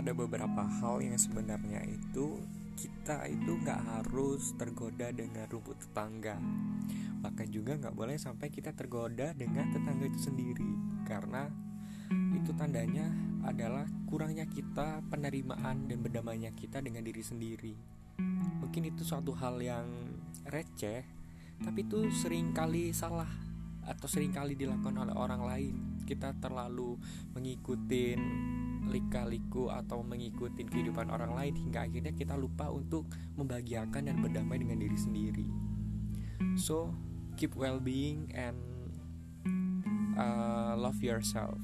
ada beberapa hal yang sebenarnya itu kita itu nggak harus tergoda dengan rumput tetangga. Bahkan juga nggak boleh sampai kita tergoda dengan tetangga itu sendiri. Karena itu tandanya adalah kurangnya kita penerimaan dan berdamainya kita dengan diri sendiri. Mungkin itu suatu hal yang receh tapi itu sering kali salah atau sering kali dilakukan oleh orang lain. Kita terlalu mengikuti lika-liku atau mengikuti kehidupan orang lain hingga akhirnya kita lupa untuk membahagiakan dan berdamai dengan diri sendiri. So, keep well-being and uh, love yourself.